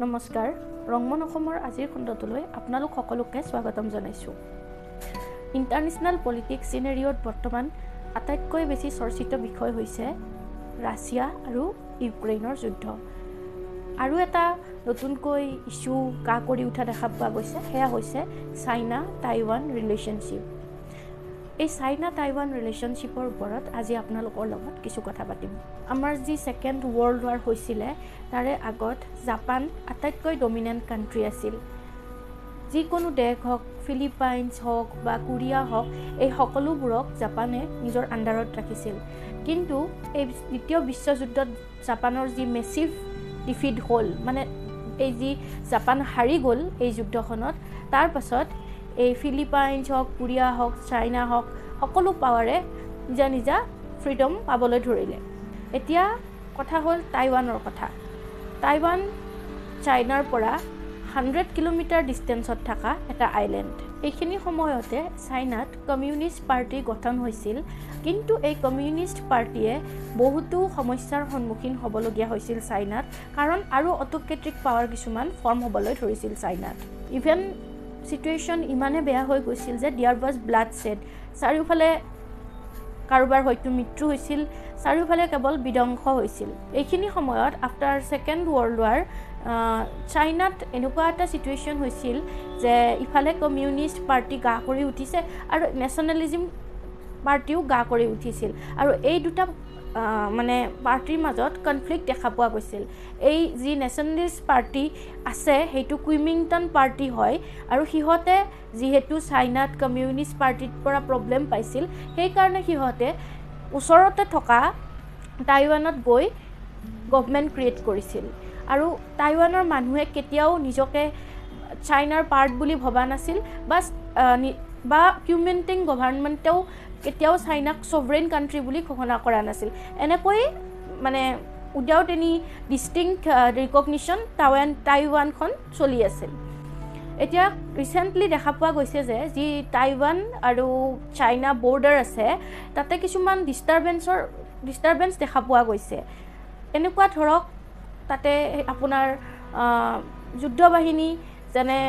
নমস্কাৰ। ৰংমন অসমৰ আজিৰ খণ্ডটোলৈ আপোনালোক সকলোকে স্বাগতম জনাইছোঁ। ইণ্টাৰনেশ্যনেল পলিটিক্স চিনেৰিঅ'ত বৰ্তমান আটাইতকৈ বেছি চৰ্চিত বিষয় হৈছে ৰাছিয়া আৰু ইউক্ৰেইনৰ যুদ্ধ। আৰু এটা নতুনকৈ ইছ্যু গা কৰি উঠা দেখা পোৱা গৈছে সেয়া হৈছে চাইনা টাইৱান ৰিলেশ্যনশ্বিপ। এই চাইনা টাইৱান ৰিলেশ্যনশ্বিপৰ ওপৰত আজি আপোনালোকৰ লগত কিছু কথা পাতিম। আমাৰ যি ছেকেণ্ড ৱৰ্ল্ড ৱাৰ হৈছিলে তাৰে আগত জাপান আটাইতকৈ ডমিনেণ্ট কাণ্ট্ৰি আছিল। যিকোনো দেশ হওক ফিলিপাইনছ হওক বা কোৰিয়া হওক এই সকলোবোৰক জাপানে নিজৰ আণ্ডাৰত ৰাখিছিল। কিন্তু এই দ্বিতীয় বিশ্বযুদ্ধত জাপানৰ যি মেচিভ ডিফিট হ'ল মানে এই যি জাপান হাৰি গ'ল এই যুদ্ধখনত তাৰ পাছত এই ফিলিপাইনছ হওক কোৰিয়া হওক চাইনা হওক সকলো পাৱাৰে নিজা নিজা ফ্ৰীডম পাবলৈ ধৰিলে। এতিয়া কথা হ'ল টাইৱানৰ কথা। টাইৱান চাইনাৰ পৰা হাণ্ড্ৰেড কিলোমিটাৰ ডিষ্টেঞ্চত থকা এটা আইলেণ্ড এইখিনি সময়তে চাইনাত কমিউনিষ্ট পাৰ্টি গঠন হৈছিল। কিন্তু এই কমিউনিষ্ট পাৰ্টীয়ে বহুতো সমস্যাৰ সন্মুখীন হ'বলগীয়া হৈছিল চাইনাত। কাৰণ আৰু অট'ক্ৰেটিক পাৱাৰ কিছুমান ফৰ্ম হ'বলৈ ধৰিছিল চাইনাত। ইভেন চিটুৱেশ্যন ইমানে বেয়া হৈ গৈছিল যে ডিয়াৰ ৱাজ ব্লাড ছেড চাৰিওফালে কাৰোবাৰ হয়তো মৃত্যু হৈছিল চাৰিওফালে কেৱল বিধ্বংস হৈছিল। এইখিনি সময়ত আফটাৰ ছেকেণ্ড ৱৰ্ল্ড ৱাৰ চাইনাত এনেকুৱা এটা চিটুৱেশ্যন হৈছিল যে ইফালে কমিউনিষ্ট পাৰ্টি গা কৰি উঠিছে আৰু নেশ্যনেলিজিম পাৰ্টিও গা কৰি উঠিছিল। আৰু এই দুটা মানে পাৰ্টীৰ মাজত কনফ্লিক্ট দেখা পোৱা গৈছিল। এই যি নেশ্যনেলিষ্ট পাৰ্টি আছে সেইটো কুইমিংটন পাৰ্টি হয় আৰু সিহঁতে যিহেতু চাইনাত কমিউনিষ্ট পাৰ্টিৰ পৰা প্ৰব্লেম পাইছিল সেইকাৰণে সিহঁতে ওচৰতে থকা টাইৱানত গৈ গভমেণ্ট ক্ৰিয়েট কৰিছিল। আৰু টাইৱানৰ মানুহে কেতিয়াও নিজকে চাইনাৰ পাৰ্ট বুলি ভবা নাছিল বা বা কিউমেণ্টিং গভাৰ্ণমেণ্টেও কেতিয়াও চাইনাক ছভৰেইন কাণ্ট্ৰি বুলি ঘোষণা কৰা নাছিল। এনেকৈ মানে without any distinct recognition Taiwan টাইৱানখন চলি আছিল। এতিয়া ৰিচেণ্টলি দেখা পোৱা গৈছে যে যি টাইৱান আৰু চাইনা বৰ্ডাৰ আছে তাতে কিছুমান ডিষ্টাৰবেঞ্চৰ ডিষ্টাৰবেঞ্চ দেখা পোৱা গৈছে। এনেকুৱা ধৰক তাতে আপোনাৰ যুদ্ধ বাহিনী যেনে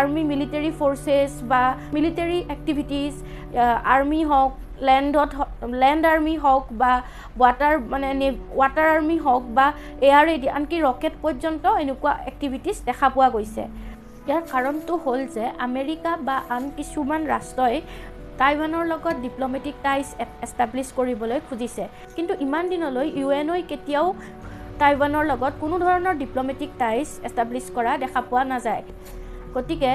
আৰ্মি মিলিটেৰী ফ'ৰ্চেছ বা মিলিটেৰী এক্টিভিটিজ আৰ্মি হওক লেণ্ডত লেণ্ড আৰ্মি হওক বা ৱাটাৰ মানে ৱাটাৰ আৰ্মি হওক বা এয়াৰ এডি আনকি ৰকেট পৰ্যন্ত এনেকুৱা এক্টিভিটিজ দেখা পোৱা গৈছে। ইয়াৰ কাৰণটো হ'ল যে আমেৰিকা বা আন কিছুমান ৰাষ্ট্ৰই টাইৱানৰ লগত ডিপ্ল'মেটিক টাইজ এষ্টাব্লিছ কৰিবলৈ খুজিছে। কিন্তু ইমান দিনলৈ ইউ এন কেতিয়াও টাইৱানৰ লগত কোনো ধৰণৰ ডিপ্ল'মেটিক টাইজ এষ্টাব্লিছ কৰা দেখা পোৱা নাযায়। গতিকে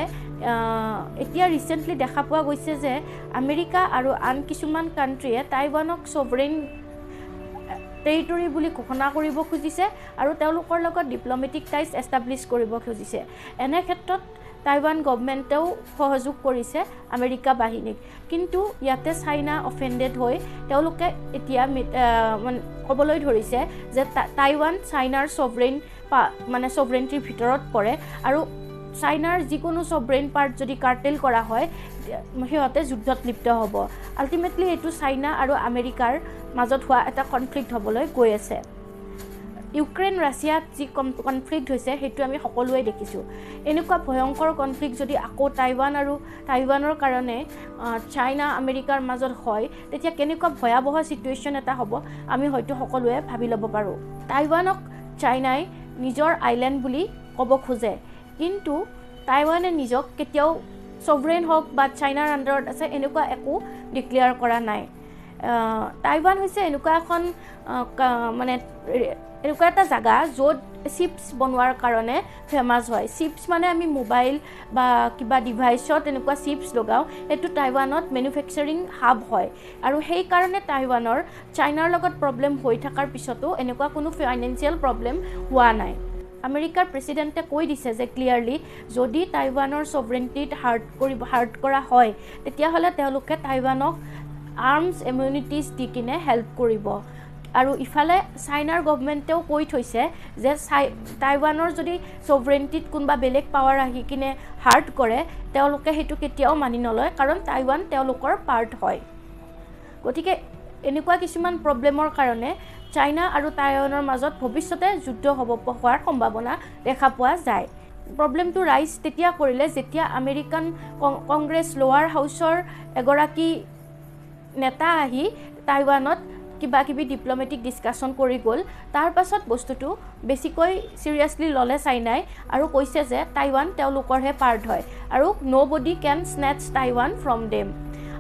এতিয়া ৰিচেণ্টলি দেখা পোৱা গৈছে যে আমেৰিকা আৰু আন কিছুমান কাণ্ট্ৰিয়ে টাইৱানক ছভৰেইন টেৰিটৰী বুলি ঘোষণা কৰিব খুজিছে আৰু তেওঁলোকৰ লগত ডিপ্ল'মেটিক টাইজ এষ্টাব্লিছ কৰিব খুজিছে। এনে ক্ষেত্ৰত টাইৱান গভমেণ্টেও সহযোগ কৰিছে আমেৰিকা বাহিনীক। কিন্তু ইয়াতে চাইনা অফেণ্ডেড হৈ তেওঁলোকে এতিয়া ক'বলৈ ধৰিছে যে টাইৱান চাইনাৰ ছভৰেইন মানে ছভৰেইনটিৰ ভিতৰত পৰে আৰু চাইনাৰ যিকোনো ছভৰেইন পাৰ্ট যদি কাৰ্টেল কৰা হয় সিহঁতে যুদ্ধত লিপ্ত হ'ব। আল্টিমেটলি এইটো চাইনা আৰু আমেৰিকাৰ মাজত হোৱা এটা কনফ্লিক্ট হ'বলৈ গৈ আছে। ইউক্ৰেইন ৰাছিয়াত যি কনফ্লিক্ট হৈছে সেইটো আমি সকলোৱে দেখিছোঁ। এনেকুৱা ভয়ংকৰ কনফ্লিক্ট যদি আকৌ টাইৱান আৰু টাইৱানৰ কাৰণে চাইনা আমেৰিকাৰ মাজত হয় তেতিয়া কেনেকুৱা ভয়াৱহ চিটুৱেশ্যন এটা হ'ব আমি হয়তো সকলোৱে ভাবি ল'ব পাৰোঁ। টাইৱানক চাইনাই নিজৰ আইলেণ্ড বুলি ক'ব খোজে। কিন্তু টাইৱানে নিজক কেতিয়াও ছভৰেইন হওক বা চাইনাৰ আণ্ডাৰত আছে এনেকুৱা একো ডিক্লেয়াৰ কৰা নাই। টাইৱান হৈছে এনেকুৱা এখন মানে এনেকুৱা এটা জেগা য'ত চিপছ বনোৱাৰ কাৰণে ফেমাছ হয়। চিপছ মানে আমি মোবাইল বা কিবা ডিভাইচত এনেকুৱা চিপছ লগাওঁ সেইটো টাইৱানত মেনুফেকচাৰিং হাব হয়। আৰু সেইকাৰণে টাইৱানৰ চাইনাৰ লগত প্ৰব্লেম হৈ থকাৰ পিছতো এনেকুৱা কোনো ফাইনেন্সিয়েল প্ৰব্লেম হোৱা নাই। আমেৰিকাৰ প্ৰেচিডেণ্টে কৈ দিছে যে ক্লিয়াৰলি যদি টাইৱানৰ ছভৰেণ্টিত হাৰ্ট কৰিব হাৰ্ট কৰা হয় তেতিয়াহ'লে তেওঁলোকে টাইৱানক আৰ্মছ ইমিউনিটিজ দি কিনে হেল্প কৰিব। আৰু ইফালে চাইনাৰ গভমেণ্টেও কৈ থৈছে যে চাই টাইৱানৰ যদি ছভৰেণ্টিত কোনোবা বেলেগ পাৱাৰ আহি কিনে হাৰ্ট কৰে তেওঁলোকে সেইটো কেতিয়াও মানি নলয় কাৰণ টাইৱান তেওঁলোকৰ পাৰ্ট হয়। গতিকে এনেকুৱা কিছুমান প্ৰব্লেমৰ কাৰণে চাইনা আৰু টাইৱানৰ মাজত ভৱিষ্যতে যুদ্ধ হ'ব হোৱাৰ সম্ভাৱনা দেখা পোৱা যায়। প্ৰব্লেমটো ৰাইজ তেতিয়া কৰিলে যেতিয়া আমেৰিকান কংগ্ৰেছ লোৱাৰ হাউচৰ এগৰাকী নেতা আহি টাইৱানত কিবা কিবি ডিপ্ল'মেটিক ডিছকাশ্যন কৰি গ'ল। তাৰ পাছত বস্তুটো বেছিকৈ ছিৰিয়াছলি ল'লে চাইনাই আৰু কৈছে যে টাইৱান তেওঁলোকৰহে পাৰ্ট হয় আৰু nobody can snatch Taiwan from them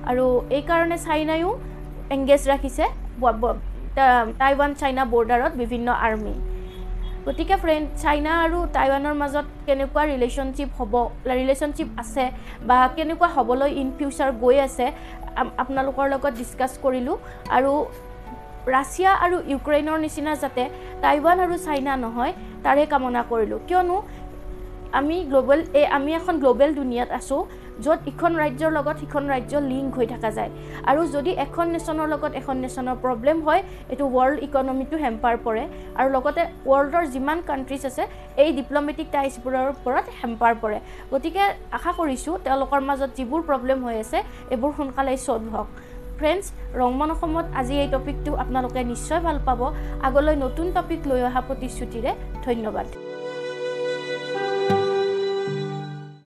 আৰু এইকাৰণে চাইনায়ো এংগেজ ৰাখিছে। টাইৱান চাইনা বৰ্ডাৰত বিভিন্ন আৰ্মি। গতিকে ফ্ৰেণ্ড চাইনা আৰু টাইৱানৰ মাজত কেনেকুৱা ৰিলেশ্যনশ্বিপ হ'ব ৰিলেশ্যনশ্বিপ আছে বা কেনেকুৱা হ'বলৈ ইন ফিউচাৰ গৈ আছে আপোনালোকৰ লগত ডিছকাছ কৰিলোঁ। আৰু ৰাছিয়া আৰু ইউক্ৰেইনৰ নিচিনা যাতে টাইৱান আৰু চাইনা নহয় তাৰে কামনা কৰিলোঁ। কিয়নো আমি গ্ল'বেল এই আমি এখন গ্ল'বেল দুনিয়াত আছোঁ। য'ত ইখন ৰাজ্যৰ লগত সিখন ৰাজ্য লিংক হৈ থকা যায়। আৰু যদি এখন নেশ্যনৰ লগত এখন নেশ্যনৰ প্ৰব্লেম হয় এইটো ৱৰ্ল্ড ইকনমিটো হেম্পাৰ পৰে। আৰু লগতে ৱৰ্ল্ডৰ যিমান কাণ্ট্ৰিজ আছে এই ডিপ্ল'মেটিক টাইজবোৰৰ ওপৰত হেম্পাৰ পৰে। গতিকে আশা কৰিছোঁ তেওঁলোকৰ মাজত যিবোৰ প্ৰব্লেম হৈ আছে এইবোৰ সোনকালেই ছল্ভ হওক। ফ্ৰেণ্ডছ ৰংমন অসমত আজি এই টপিকটো আপোনালোকে নিশ্চয় ভাল পাব। আগলৈ নতুন টপিক লৈ অহা প্ৰতিশ্ৰুতিৰে ধন্যবাদ।